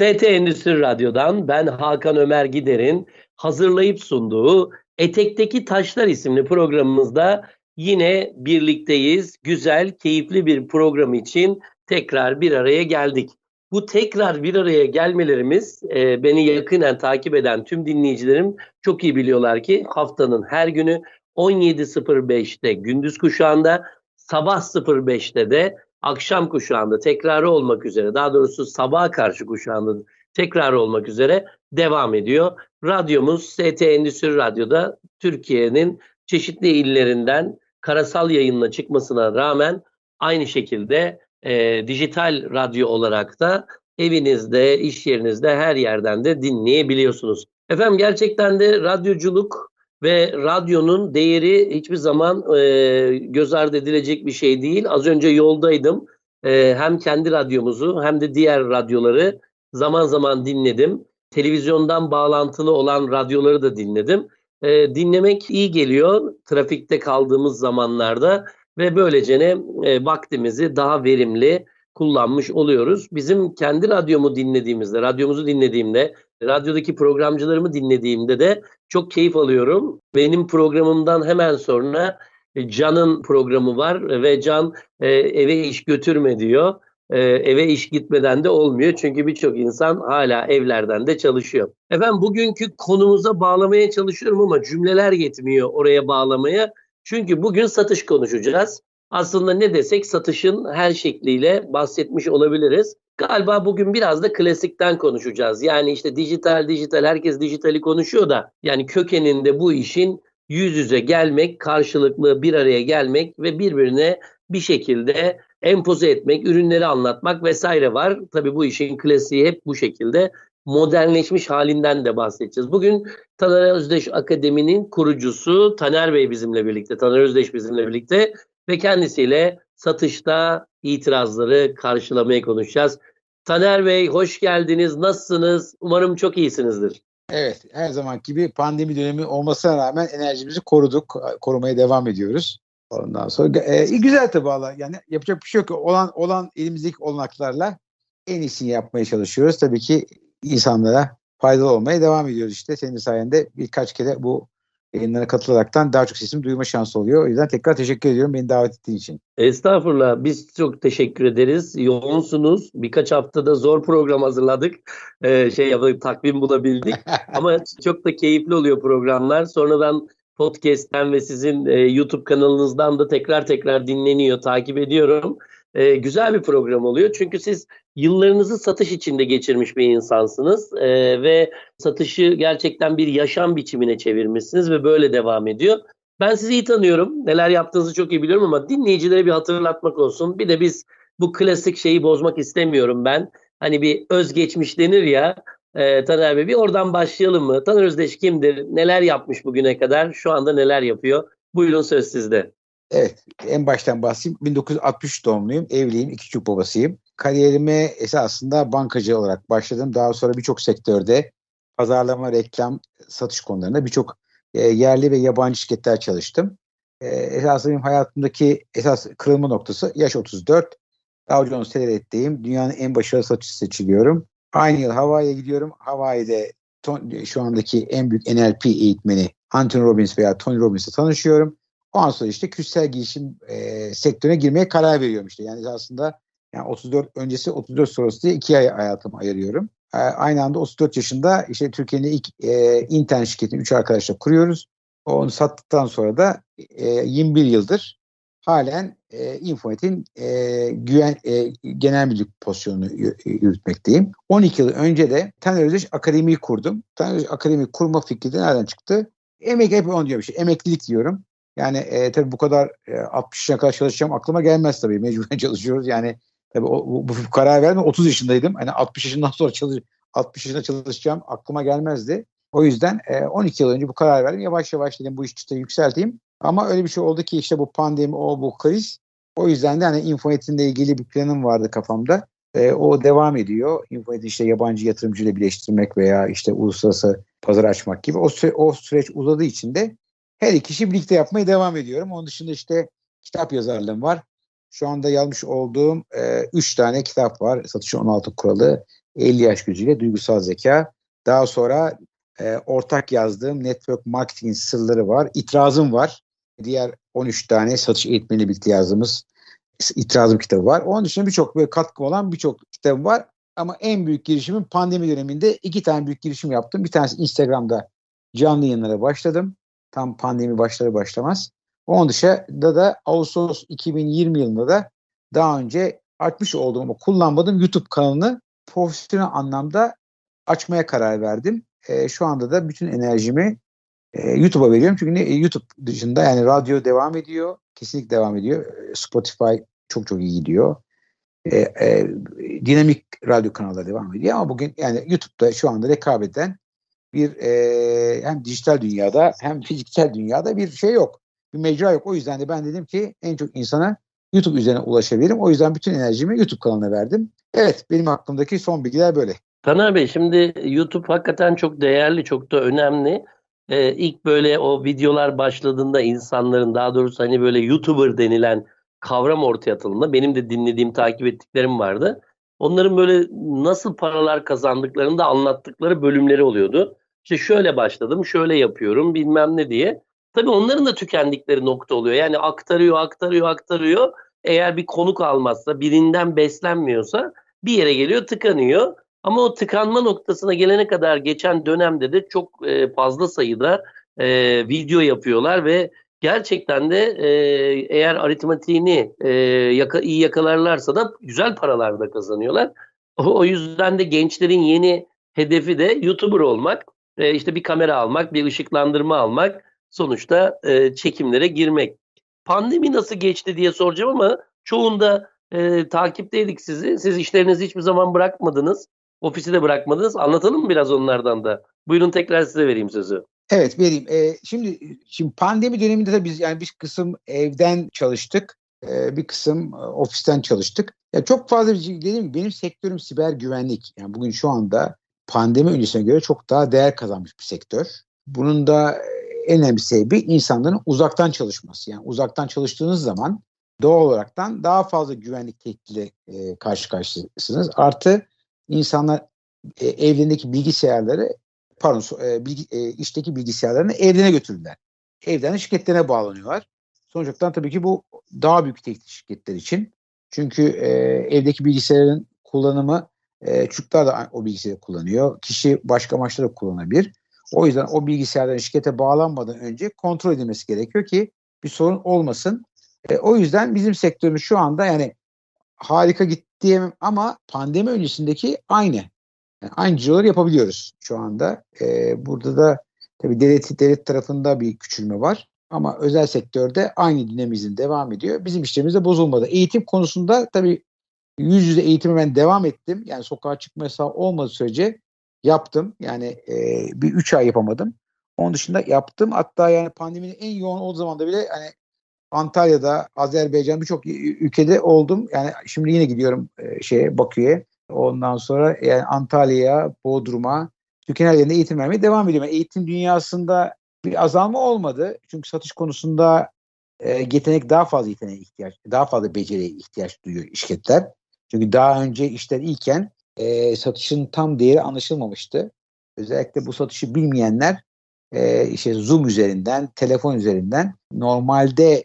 ST Endüstri Radyo'dan ben Hakan Ömer Gider'in hazırlayıp sunduğu Etekteki Taşlar isimli programımızda yine birlikteyiz. Güzel, keyifli bir program için tekrar bir araya geldik. Bu tekrar bir araya gelmelerimiz e, beni yakinen takip eden tüm dinleyicilerim çok iyi biliyorlar ki haftanın her günü 17.05'te gündüz kuşağında sabah 05'te de akşam kuşağında tekrarı olmak üzere daha doğrusu sabaha karşı kuşağında tekrarı olmak üzere devam ediyor. Radyomuz ST Endüstri Radyo'da Türkiye'nin çeşitli illerinden karasal yayınla çıkmasına rağmen aynı şekilde e, dijital radyo olarak da evinizde, iş yerinizde her yerden de dinleyebiliyorsunuz. Efendim gerçekten de radyoculuk ve radyonun değeri hiçbir zaman e, göz ardı edilecek bir şey değil. Az önce yoldaydım. E, hem kendi radyomuzu hem de diğer radyoları zaman zaman dinledim. Televizyondan bağlantılı olan radyoları da dinledim. E, dinlemek iyi geliyor trafikte kaldığımız zamanlarda ve böylece ne e, vaktimizi daha verimli kullanmış oluyoruz. Bizim kendi radyomu dinlediğimizde, radyomuzu dinlediğimde, radyodaki programcılarımı dinlediğimde de çok keyif alıyorum. Benim programımdan hemen sonra e, Can'ın programı var ve Can e, eve iş götürme diyor. E, eve iş gitmeden de olmuyor çünkü birçok insan hala evlerden de çalışıyor. Efendim bugünkü konumuza bağlamaya çalışıyorum ama cümleler yetmiyor oraya bağlamaya. Çünkü bugün satış konuşacağız. Aslında ne desek satışın her şekliyle bahsetmiş olabiliriz. Galiba bugün biraz da klasikten konuşacağız. Yani işte dijital dijital herkes dijitali konuşuyor da yani kökeninde bu işin yüz yüze gelmek, karşılıklı bir araya gelmek ve birbirine bir şekilde empoze etmek, ürünleri anlatmak vesaire var. Tabii bu işin klasiği hep bu şekilde modernleşmiş halinden de bahsedeceğiz. Bugün Taner Özdeş Akademi'nin kurucusu Taner Bey bizimle birlikte, Taner Özdeş bizimle birlikte ve kendisiyle satışta itirazları karşılamaya konuşacağız. Taner Bey hoş geldiniz. Nasılsınız? Umarım çok iyisinizdir. Evet, her zaman gibi pandemi dönemi olmasına rağmen enerjimizi koruduk, korumaya devam ediyoruz. Ondan sonra e, güzel tabii valla. Yani yapacak bir şey yok. Olan olan elimizdeki olanaklarla en iyisini yapmaya çalışıyoruz. Tabii ki insanlara faydalı olmaya devam ediyoruz işte. Senin sayende birkaç kere bu yayınlara katılaraktan daha çok sesimi duyma şansı oluyor. O yüzden tekrar teşekkür ediyorum beni davet ettiğin için. Estağfurullah. Biz çok teşekkür ederiz. Yoğunsunuz. Birkaç haftada zor program hazırladık. Ee, şey yapıp takvim bulabildik. Ama çok da keyifli oluyor programlar. Sonradan podcast'ten ve sizin e, YouTube kanalınızdan da tekrar tekrar dinleniyor, takip ediyorum. E, güzel bir program oluyor. Çünkü siz yıllarınızı satış içinde geçirmiş bir insansınız e, ve satışı gerçekten bir yaşam biçimine çevirmişsiniz ve böyle devam ediyor. Ben sizi iyi tanıyorum. Neler yaptığınızı çok iyi biliyorum ama dinleyicilere bir hatırlatmak olsun. Bir de biz bu klasik şeyi bozmak istemiyorum ben. Hani bir özgeçmiş denir ya. E, Taner Bey bir oradan başlayalım mı? Taner Özdeş kimdir? Neler yapmış bugüne kadar? Şu anda neler yapıyor? Buyurun söz sizde. Evet, en baştan bahsedeyim. 1963 doğumluyum, evliyim, iki çocuk babasıyım. Kariyerime esasında bankacı olarak başladım. Daha sonra birçok sektörde pazarlama, reklam, satış konularında birçok e, yerli ve yabancı şirketler çalıştım. E, esasında benim hayatımdaki esas kırılma noktası yaş 34. Dow Jones Teleret'teyim. Dünyanın en başarılı satıcısı seçiliyorum. Aynı yıl Hawaii'ye gidiyorum. Hawaii'de ton, şu andaki en büyük NLP eğitmeni Anthony Robbins veya Tony Robbins'le tanışıyorum. Ondan sonra işte kişisel gelişim e, sektörüne girmeye karar veriyorum işte. Yani aslında yani 34 öncesi 34 sonrası diye iki ay hayatımı ayırıyorum. E, aynı anda 34 yaşında işte Türkiye'nin ilk e, internet şirketini 3 arkadaşla kuruyoruz. Onu sattıktan sonra da e, 21 yıldır halen e, Infonet'in e, güven e, genel müdürlük pozisyonunu yürütmekteyim. 12 yıl önce de Taner Özdeş Akademi'yi kurdum. Taner Özdeş Akademi kurma fikri de nereden çıktı? Emek hep onu diyorum işte emeklilik diyorum. Yani e, tabii bu kadar e, 60 yaşına kadar çalışacağım aklıma gelmez tabii. Mecburen çalışıyoruz. Yani tabii o, bu, bu karar verme 30 yaşındaydım. Hani 60 yaşından sonra çalış 60 yaşında çalışacağım aklıma gelmezdi. O yüzden e, 12 yıl önce bu karar verdim. Yavaş yavaş dedim bu işi çıtayı yükselteyim. Ama öyle bir şey oldu ki işte bu pandemi, o bu kriz. O yüzden de hani Infonet'in ilgili bir planım vardı kafamda. E, o devam ediyor. Infonet'i işte yabancı yatırımcıyla birleştirmek veya işte uluslararası pazar açmak gibi. O, süre, o süreç uzadığı için de her iki işi birlikte yapmaya devam ediyorum. Onun dışında işte kitap yazarlığım var. Şu anda yazmış olduğum e, üç tane kitap var. Satışın 16 kuralı, 50 yaş gücüyle duygusal zeka. Daha sonra e, ortak yazdığım network marketing sırları var. İtirazım var. Diğer 13 tane satış eğitmeni birlikte yazdığımız itirazım kitabı var. Onun dışında birçok böyle katkı olan birçok kitabım var. Ama en büyük girişimim pandemi döneminde iki tane büyük girişim yaptım. Bir tanesi Instagram'da canlı yayınlara başladım. Tam pandemi başları başlamaz. Onun dışında da Ağustos 2020 yılında da daha önce açmış olduğum ama kullanmadığım YouTube kanalını profesyonel anlamda açmaya karar verdim. E, şu anda da bütün enerjimi e, YouTube'a veriyorum. Çünkü e, YouTube dışında yani radyo devam ediyor. Kesinlikle devam ediyor. E, Spotify çok çok iyi gidiyor. E, e, dinamik radyo kanalları devam ediyor ama bugün yani YouTube'da şu anda rekabet eden bir e, hem dijital dünyada hem fiziksel dünyada bir şey yok. Bir mecra yok. O yüzden de ben dedim ki en çok insana YouTube üzerine ulaşabilirim. O yüzden bütün enerjimi YouTube kanalına verdim. Evet benim aklımdaki son bilgiler böyle. Taner Bey şimdi YouTube hakikaten çok değerli, çok da önemli. Ee, ilk böyle o videolar başladığında insanların daha doğrusu hani böyle YouTuber denilen kavram ortaya atıldığında benim de dinlediğim, takip ettiklerim vardı. Onların böyle nasıl paralar kazandıklarını da anlattıkları bölümleri oluyordu. İşte şöyle başladım, şöyle yapıyorum bilmem ne diye. Tabii onların da tükendikleri nokta oluyor. Yani aktarıyor, aktarıyor, aktarıyor. Eğer bir konuk almazsa, birinden beslenmiyorsa bir yere geliyor, tıkanıyor. Ama o tıkanma noktasına gelene kadar geçen dönemde de çok e, fazla sayıda e, video yapıyorlar ve gerçekten de e, eğer aritmatiğini e, yaka, iyi yakalarlarsa da güzel paralar da kazanıyorlar. O, o yüzden de gençlerin yeni hedefi de YouTuber olmak, e, işte bir kamera almak, bir ışıklandırma almak, sonuçta e, çekimlere girmek. Pandemi nasıl geçti diye soracağım ama çoğunda e, takipteydik sizi. Siz işlerinizi hiçbir zaman bırakmadınız. Ofisi de bırakmadınız. Anlatalım mı biraz onlardan da? Buyurun tekrar size vereyim sözü. Evet vereyim. Ee, şimdi şimdi pandemi döneminde de biz yani bir kısım evden çalıştık. E, bir kısım e, ofisten çalıştık. Ya çok fazla bir şey gibi benim sektörüm siber güvenlik. Yani bugün şu anda pandemi öncesine göre çok daha değer kazanmış bir sektör. Bunun da en önemli sebebi insanların uzaktan çalışması. Yani uzaktan çalıştığınız zaman doğal olaraktan daha fazla güvenlik tehditle e, karşı karşıyasınız. Artı insanlar e, evlerindeki bilgisayarları pardon e, bilgi, e, işteki bilgisayarlarını evlerine götürdüler. Evden şirketlerine bağlanıyorlar. Sonuçta tabii ki bu daha büyük tehdit şirketler için. Çünkü e, evdeki bilgisayarın kullanımı e, çocuklar da o bilgisayarı kullanıyor. Kişi başka amaçlara kullanabilir. O yüzden o bilgisayarların şirkete bağlanmadan önce kontrol edilmesi gerekiyor ki bir sorun olmasın. E, o yüzden bizim sektörümüz şu anda yani harika gitti ama pandemi öncesindeki aynı. Yani yapabiliyoruz şu anda. E, burada da tabii devlet, devlet tarafında bir küçülme var. Ama özel sektörde aynı dinamizm devam ediyor. Bizim işlerimiz de bozulmadı. Eğitim konusunda tabii yüz yüze eğitime ben devam ettim. Yani sokağa çıkma yasağı olmadığı sürece yaptım. Yani e, bir üç ay yapamadım. Onun dışında yaptım. Hatta yani pandeminin en yoğun olduğu zaman da bile hani Antalya'da, Azerbaycan birçok ülkede oldum. Yani şimdi yine gidiyorum e, şeye Bakü'ye. Ondan sonra yani Antalya'ya, Bodrum'a, Türkiye'nin her yerinde eğitim vermeye devam ediyorum. Yani eğitim dünyasında bir azalma olmadı. Çünkü satış konusunda e, yetenek daha fazla yeteneğe ihtiyaç, daha fazla beceriye ihtiyaç duyuyor şirketler. Çünkü daha önce işler iyiken e, satışın tam değeri anlaşılmamıştı. Özellikle bu satışı bilmeyenler e, işte Zoom üzerinden, telefon üzerinden normalde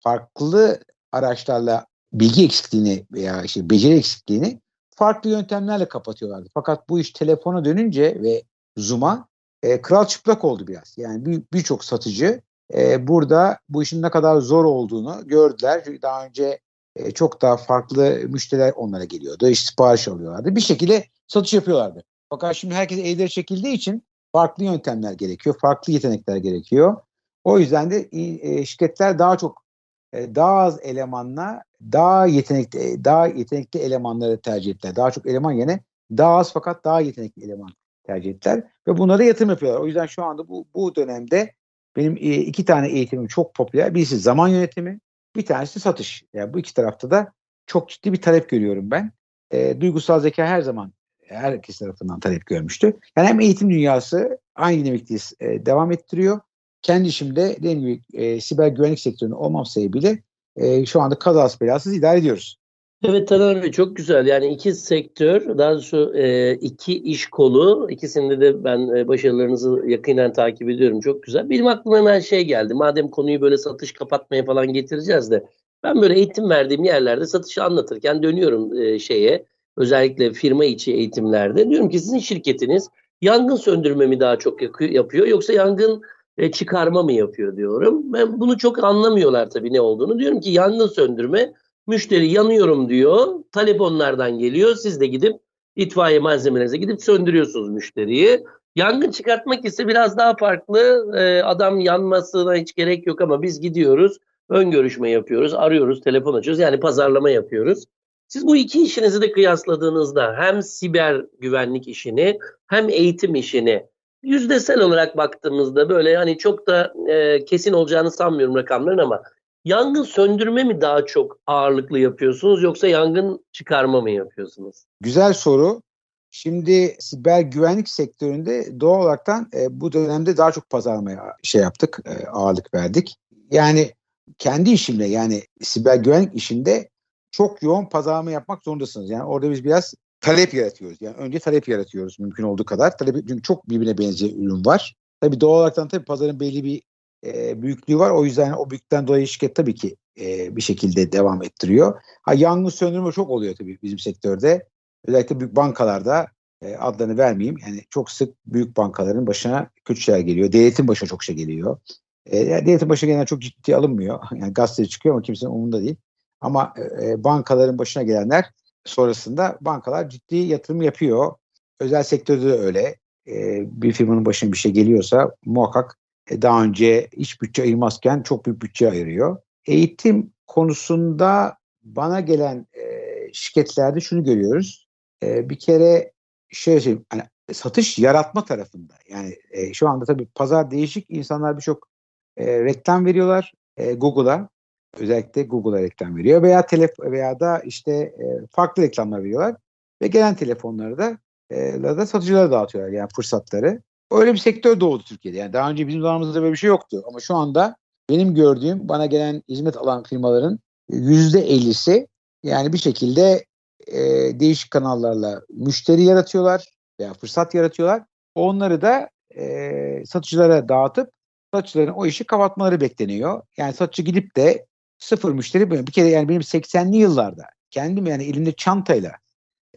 farklı araçlarla bilgi eksikliğini veya işte beceri eksikliğini farklı yöntemlerle kapatıyorlardı. Fakat bu iş telefona dönünce ve Zoom'a e, kral çıplak oldu biraz. Yani birçok bir satıcı e, burada bu işin ne kadar zor olduğunu gördüler. Çünkü daha önce e, çok daha farklı müşteriler onlara geliyordu. İşte sipariş alıyorlardı. Bir şekilde satış yapıyorlardı. Fakat şimdi herkes evlere çekildiği için farklı yöntemler gerekiyor. Farklı yetenekler gerekiyor. O yüzden de e, şirketler daha çok daha az elemanla daha yetenekli e, daha yetenekli elemanları tercih ettiler. Daha çok eleman yerine daha az fakat daha yetenekli eleman tercih ettiler ve bunlara yatırım yapıyorlar. O yüzden şu anda bu bu dönemde benim e, iki tane eğitimim çok popüler. Birisi zaman yönetimi, bir tanesi satış. Yani bu iki tarafta da çok ciddi bir talep görüyorum ben. E, duygusal zeka her zaman herkes tarafından talep görmüştü. Yani hem eğitim dünyası aynı dinamikliği e, devam ettiriyor. Kendi işimde dediğim gibi e, siber güvenlik sektöründe olmam sebebiyle e, şu anda kazası belasız idare ediyoruz. Evet Taner Bey çok güzel. Yani iki sektör, daha doğrusu e, iki iş kolu. ikisinde de ben e, başarılarınızı yakinen takip ediyorum. Çok güzel. Benim aklıma hemen şey geldi. Madem konuyu böyle satış kapatmaya falan getireceğiz de. Ben böyle eğitim verdiğim yerlerde satışı anlatırken dönüyorum e, şeye. Özellikle firma içi eğitimlerde. Diyorum ki sizin şirketiniz yangın söndürme mi daha çok yapıyor yoksa yangın e, çıkarma mı yapıyor diyorum. Ben bunu çok anlamıyorlar tabii ne olduğunu. Diyorum ki yangın söndürme Müşteri yanıyorum diyor. Talep onlardan geliyor. Siz de gidip itfaiye malzemelerinize gidip söndürüyorsunuz müşteriyi. Yangın çıkartmak ise biraz daha farklı. Ee, adam yanmasına hiç gerek yok ama biz gidiyoruz. Ön görüşme yapıyoruz. Arıyoruz, telefon açıyoruz. Yani pazarlama yapıyoruz. Siz bu iki işinizi de kıyasladığınızda hem siber güvenlik işini hem eğitim işini yüzdesel olarak baktığımızda böyle hani çok da e, kesin olacağını sanmıyorum rakamların ama Yangın söndürme mi daha çok ağırlıklı yapıyorsunuz yoksa yangın çıkarma mı yapıyorsunuz? Güzel soru. Şimdi siber güvenlik sektöründe doğal olaraktan e, bu dönemde daha çok pazarlamaya şey yaptık, e, ağırlık verdik. Yani kendi işimle yani siber güvenlik işinde çok yoğun pazarlama yapmak zorundasınız. Yani orada biz biraz talep yaratıyoruz. Yani önce talep yaratıyoruz mümkün olduğu kadar. Talep çünkü çok birbirine benzeyen ürün var. Tabii doğal olarak tabii pazarın belli bir e, büyüklüğü var. O yüzden o büyükten dolayı şirket tabii ki e, bir şekilde devam ettiriyor. Ha yangın söndürme çok oluyor tabii bizim sektörde. Özellikle büyük bankalarda e, adlarını vermeyeyim. Yani çok sık büyük bankaların başına kötü şeyler geliyor. Devletin başına çok şey geliyor. E, devletin başına gelen çok ciddi alınmıyor. Yani gazeteye çıkıyor ama kimsenin umurunda değil. Ama e, bankaların başına gelenler sonrasında bankalar ciddi yatırım yapıyor. Özel sektörde de öyle. E, bir firmanın başına bir şey geliyorsa muhakkak e, daha önce hiç bütçe ayırmazken çok büyük bütçe ayırıyor. Eğitim konusunda bana gelen e, şirketlerde şunu görüyoruz. E, bir kere şey söyleyeyim, hani satış yaratma tarafında. Yani e, şu anda tabii pazar değişik. insanlar birçok e, reklam veriyorlar e, Google'a. Özellikle Google'a reklam veriyor veya telef veya da işte e, farklı reklamlar veriyorlar ve gelen telefonları da e, da satıcılara dağıtıyorlar yani fırsatları. Öyle bir sektör doğdu Türkiye'de. Yani daha önce bizim zamanımızda böyle bir şey yoktu. Ama şu anda benim gördüğüm bana gelen hizmet alan firmaların yüzde ellisi yani bir şekilde e, değişik kanallarla müşteri yaratıyorlar veya fırsat yaratıyorlar. Onları da e, satıcılara dağıtıp satıcıların o işi kapatmaları bekleniyor. Yani satıcı gidip de sıfır müşteri bir kere yani benim 80'li yıllarda kendim yani elimde çantayla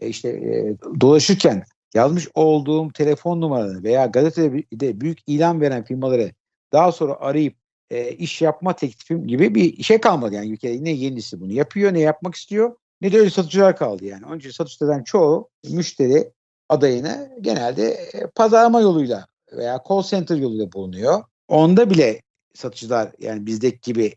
e, işte e, dolaşırken yazmış olduğum telefon numaralarını veya gazetede büyük ilan veren firmaları daha sonra arayıp e, iş yapma teklifim gibi bir şey kalmadı yani ülkede ne yenisi bunu yapıyor ne yapmak istiyor ne de öyle satıcılar kaldı yani. Onun için satıcılardan çoğu müşteri adayını genelde e, pazarlama yoluyla veya call center yoluyla bulunuyor. Onda bile satıcılar yani bizdeki gibi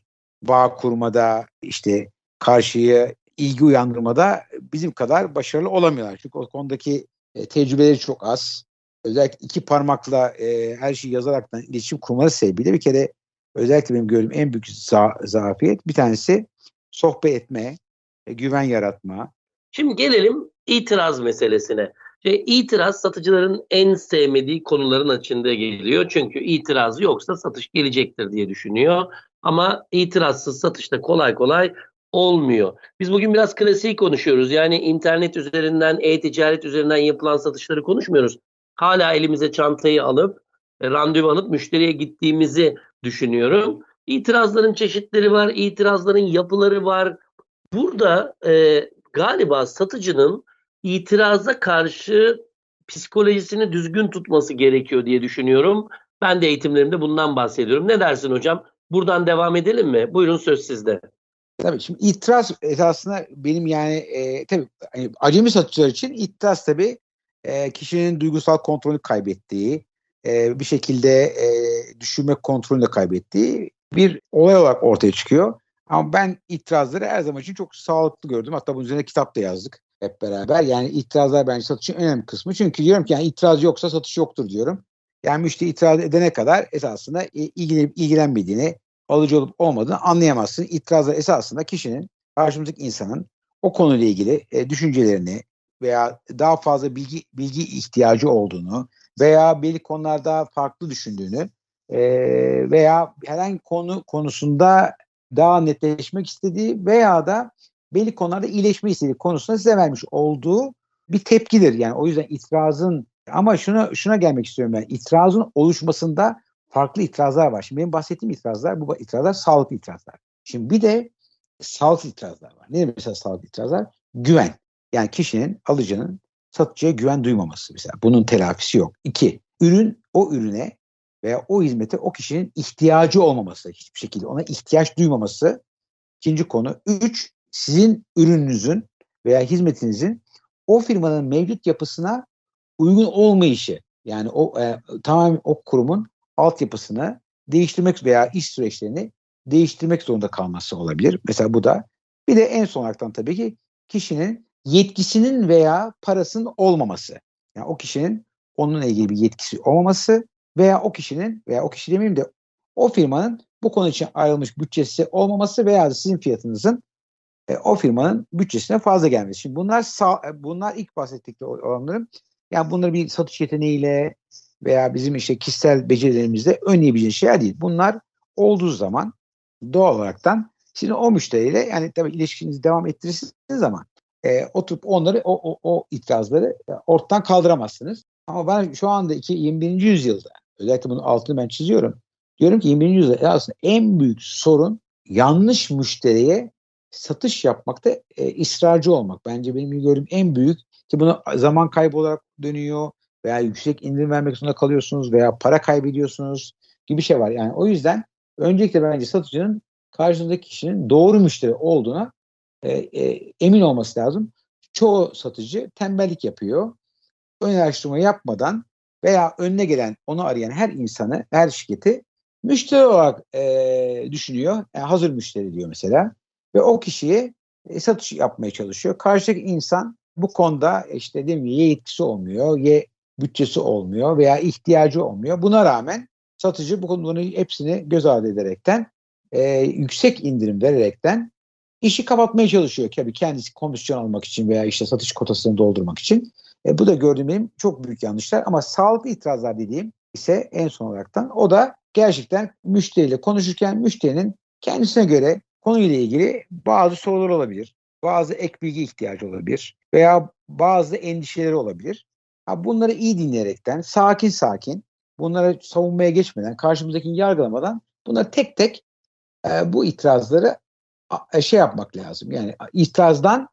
bağ kurmada işte karşıyı ilgi uyandırmada bizim kadar başarılı olamıyorlar. Çünkü o konudaki e, tecrübeleri çok az. Özellikle iki parmakla e, her şeyi yazaraktan iletişim kurması sebebiyle bir kere özellikle benim gördüğüm en büyük za- zafiyet bir tanesi sohbet etme, e, güven yaratma. Şimdi gelelim itiraz meselesine. Şey, itiraz satıcıların en sevmediği konuların içinde geliyor. Çünkü itiraz yoksa satış gelecektir diye düşünüyor. Ama itirazsız satışta kolay kolay olmuyor. Biz bugün biraz klasiği konuşuyoruz. Yani internet üzerinden, e-ticaret üzerinden yapılan satışları konuşmuyoruz. Hala elimize çantayı alıp, e, randevu alıp müşteriye gittiğimizi düşünüyorum. İtirazların çeşitleri var, itirazların yapıları var. Burada e, galiba satıcının itiraza karşı psikolojisini düzgün tutması gerekiyor diye düşünüyorum. Ben de eğitimlerimde bundan bahsediyorum. Ne dersin hocam? Buradan devam edelim mi? Buyurun söz sizde. Tabii şimdi itiraz esasında benim yani e, tabii hani acemi satıcılar için itiraz tabii e, kişinin duygusal kontrolünü kaybettiği, e, bir şekilde e, düşünme kontrolünü de kaybettiği bir olay olarak ortaya çıkıyor. Ama ben itirazları her zaman için çok sağlıklı gördüm. Hatta bunun üzerine kitap da yazdık hep beraber. Yani itirazlar bence satışın önemli kısmı. Çünkü diyorum ki yani itiraz yoksa satış yoktur diyorum. Yani müşteri itiraz edene kadar esasında ilgilenip ilgilenmediğini, alıcı olup olmadığını anlayamazsın. İtirazlar esasında kişinin, karşımızdaki insanın o konuyla ilgili e, düşüncelerini veya daha fazla bilgi bilgi ihtiyacı olduğunu veya belli konularda farklı düşündüğünü e, veya herhangi konu konusunda daha netleşmek istediği veya da belli konularda iyileşme istediği konusunda size vermiş olduğu bir tepkidir. Yani o yüzden itirazın ama şuna şuna gelmek istiyorum ben. İtirazın oluşmasında farklı itirazlar var. Şimdi benim bahsettiğim itirazlar bu itirazlar sağlıklı itirazlar. Şimdi bir de sağlıklı itirazlar var. Ne demek mesela sağlıklı itirazlar? Güven. Yani kişinin, alıcının satıcıya güven duymaması mesela. Bunun telafisi yok. İki, ürün o ürüne veya o hizmete o kişinin ihtiyacı olmaması hiçbir şekilde ona ihtiyaç duymaması. İkinci konu. Üç, sizin ürününüzün veya hizmetinizin o firmanın mevcut yapısına uygun olmayışı. Yani o e, tamamen o kurumun altyapısını değiştirmek veya iş süreçlerini değiştirmek zorunda kalması olabilir. Mesela bu da bir de en son olarak tabii ki kişinin yetkisinin veya parasının olmaması. Yani o kişinin onunla ilgili bir yetkisi olmaması veya o kişinin veya o kişi demeyeyim de o firmanın bu konu için ayrılmış bütçesi olmaması veya sizin fiyatınızın e, o firmanın bütçesine fazla gelmesi. Şimdi bunlar sağ, e, bunlar ilk bahsettikleri olanların yani bunları bir satış yeteneğiyle veya bizim işte kişisel becerilerimizle önleyebileceğiniz şeyler değil. Bunlar olduğu zaman doğal olaraktan şimdi o müşteriyle yani tabii ilişkinizi devam ettirirsiniz ama e, oturup onları o, o, o itirazları e, ortadan kaldıramazsınız. Ama ben şu anda iki, 21. yüzyılda özellikle bunun altını ben çiziyorum. Diyorum ki 21. yüzyılda aslında en büyük sorun yanlış müşteriye satış yapmakta e, ısrarcı olmak. Bence benim gördüğüm en büyük ki bunu zaman kaybı olarak dönüyor veya yüksek indirim vermek zorunda kalıyorsunuz veya para kaybediyorsunuz gibi şey var. Yani o yüzden öncelikle bence satıcının karşınızdaki kişinin doğru müşteri olduğuna e, e, emin olması lazım. Çoğu satıcı tembellik yapıyor. Ön araştırma yapmadan veya önüne gelen onu arayan her insanı, her şirketi müşteri olarak e, düşünüyor. Yani hazır müşteri diyor mesela. Ve o kişiye e, satış yapmaya çalışıyor. Karşıdaki insan bu konuda işte dediğim gibi yetkisi olmuyor, ya bütçesi olmuyor veya ihtiyacı olmuyor. Buna rağmen satıcı bu konuların hepsini göz ardı ederekten e, yüksek indirim vererekten işi kapatmaya çalışıyor tabii kendisi komisyon almak için veya işte satış kotasını doldurmak için. E, bu da gördüğüm benim çok büyük yanlışlar ama sağlıklı itirazlar dediğim ise en son olaraktan o da gerçekten müşteriyle konuşurken müşterinin kendisine göre konuyla ilgili bazı sorular olabilir. Bazı ek bilgi ihtiyacı olabilir veya bazı endişeleri olabilir. Ha, bunları iyi dinleyerekten sakin sakin bunlara savunmaya geçmeden karşımızdakini yargılamadan bunları tek tek e, bu itirazları e, şey yapmak lazım. Yani itirazdan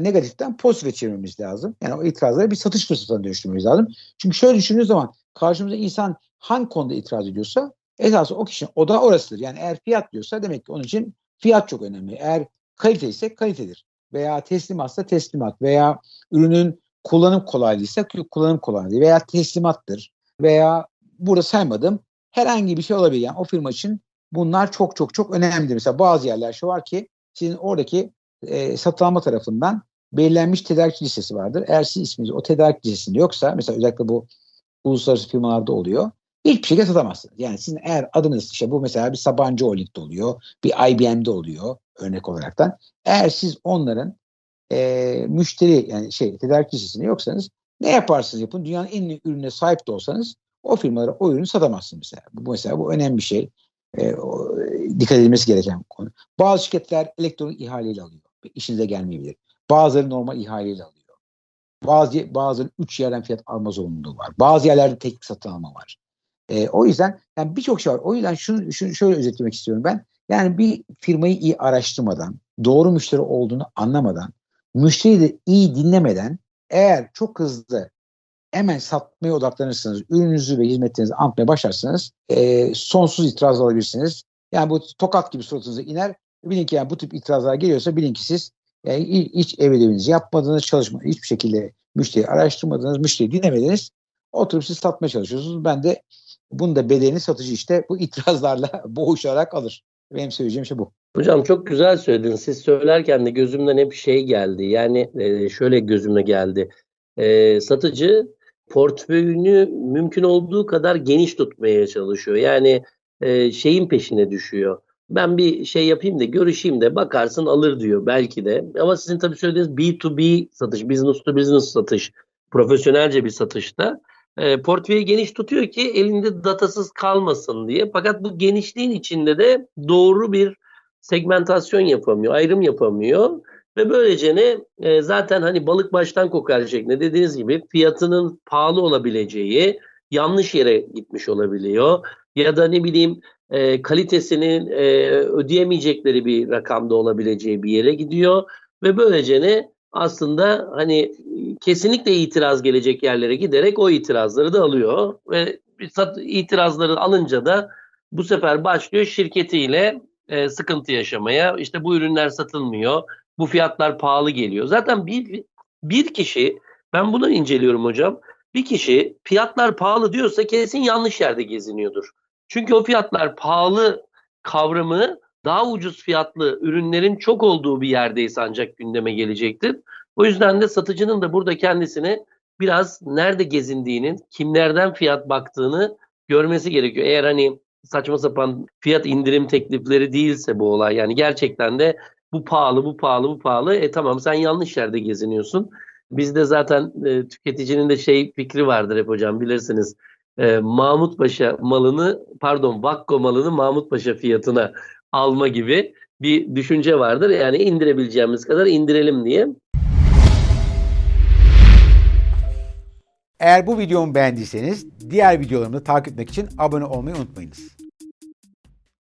negatiften pozitife çevirmemiz lazım. Yani o itirazları bir satış fırsatına dönüştürmemiz lazım. Çünkü şöyle düşündüğünüz zaman karşımızda insan hangi konuda itiraz ediyorsa esas o kişinin o da orasıdır. Yani eğer fiyat diyorsa demek ki onun için fiyat çok önemli. Eğer kalite ise kalitedir. Veya teslimatsa teslimat veya ürünün kullanım kolaylığı ise kullanım kolaylığı veya teslimattır. Veya burada saymadım herhangi bir şey olabilir. Yani o firma için bunlar çok çok çok önemlidir. Mesela bazı yerler şu var ki sizin oradaki e, satın tarafından belirlenmiş tedarik listesi vardır. Eğer siz isminiz o tedarik listesinde yoksa mesela özellikle bu uluslararası firmalarda oluyor. Hiçbir şekilde satamazsınız. Yani sizin eğer adınız işte bu mesela bir Sabancı Holding'de oluyor, bir IBM'de oluyor örnek olaraktan. Eğer siz onların e, müşteri yani şey tedarik listesinde yoksanız ne yaparsınız yapın dünyanın en iyi ürüne sahip de olsanız o firmalara o ürünü satamazsınız mesela. Bu mesela bu önemli bir şey. E, o, dikkat edilmesi gereken konu. Bazı şirketler elektronik ihaleyle alıyor. İşinize gelmeyebilir. Bazıları normal ihaleyle alıyor. Bazı bazıları üç yerden fiyat alma zorunluluğu var. Bazı yerlerde tek satın alma var. E, o yüzden yani birçok şey var. O yüzden şunu, şunu şöyle özetlemek istiyorum ben. Yani bir firmayı iyi araştırmadan, doğru müşteri olduğunu anlamadan, müşteriyi de iyi dinlemeden eğer çok hızlı hemen satmaya odaklanırsanız, ürününüzü ve hizmetlerinizi anlatmaya başlarsanız e, sonsuz itiraz alabilirsiniz. Yani bu tokat gibi suratınıza iner. Bilin ki yani bu tip itirazlar geliyorsa bilin ki siz yani hiç ev ödevinizi yapmadınız, çalışma, hiçbir şekilde müşteri araştırmadınız, müşteri dinlemediniz. Oturup siz satmaya çalışıyorsunuz. Ben de bunun da bedelini satıcı işte bu itirazlarla boğuşarak alır. Benim söyleyeceğim şey bu. Hocam çok güzel söylediniz. Siz söylerken de gözümden hep şey geldi. Yani e, şöyle gözüme geldi. E, satıcı portföyünü mümkün olduğu kadar geniş tutmaya çalışıyor. Yani e, şeyin peşine düşüyor. Ben bir şey yapayım da görüşeyim de bakarsın alır diyor belki de. Ama sizin tabii söylediğiniz B2B satış, business to business satış, profesyonelce bir satışta e, portföyü geniş tutuyor ki elinde datasız kalmasın diye. Fakat bu genişliğin içinde de doğru bir segmentasyon yapamıyor, ayrım yapamıyor Ve böylece ne e, zaten hani balık baştan kokar şeklinde dediğiniz gibi fiyatının pahalı olabileceği yanlış yere gitmiş olabiliyor. Ya da ne bileyim e, kalitesinin e, ödeyemeyecekleri bir rakamda olabileceği bir yere gidiyor. Ve böylece ne aslında hani kesinlikle itiraz gelecek yerlere giderek o itirazları da alıyor. Ve itirazları alınca da bu sefer başlıyor şirketiyle e, sıkıntı yaşamaya. İşte bu ürünler satılmıyor. Bu fiyatlar pahalı geliyor. Zaten bir, bir kişi ben bunu inceliyorum hocam. Bir kişi fiyatlar pahalı diyorsa kesin yanlış yerde geziniyordur. Çünkü o fiyatlar pahalı kavramı daha ucuz fiyatlı ürünlerin çok olduğu bir yerdeyse ancak gündeme gelecektir. O yüzden de satıcının da burada kendisine biraz nerede gezindiğinin, kimlerden fiyat baktığını görmesi gerekiyor. Eğer hani saçma sapan fiyat indirim teklifleri değilse bu olay yani gerçekten de bu pahalı, bu pahalı, bu pahalı. E tamam sen yanlış yerde geziniyorsun. Bizde zaten e, tüketicinin de şey fikri vardır hep hocam bilirsiniz. E, Mahmut Paşa malını pardon Vakko malını Mahmut Paşa fiyatına alma gibi bir düşünce vardır. Yani indirebileceğimiz kadar indirelim diye. Eğer bu videomu beğendiyseniz diğer videolarımı takip etmek için abone olmayı unutmayınız.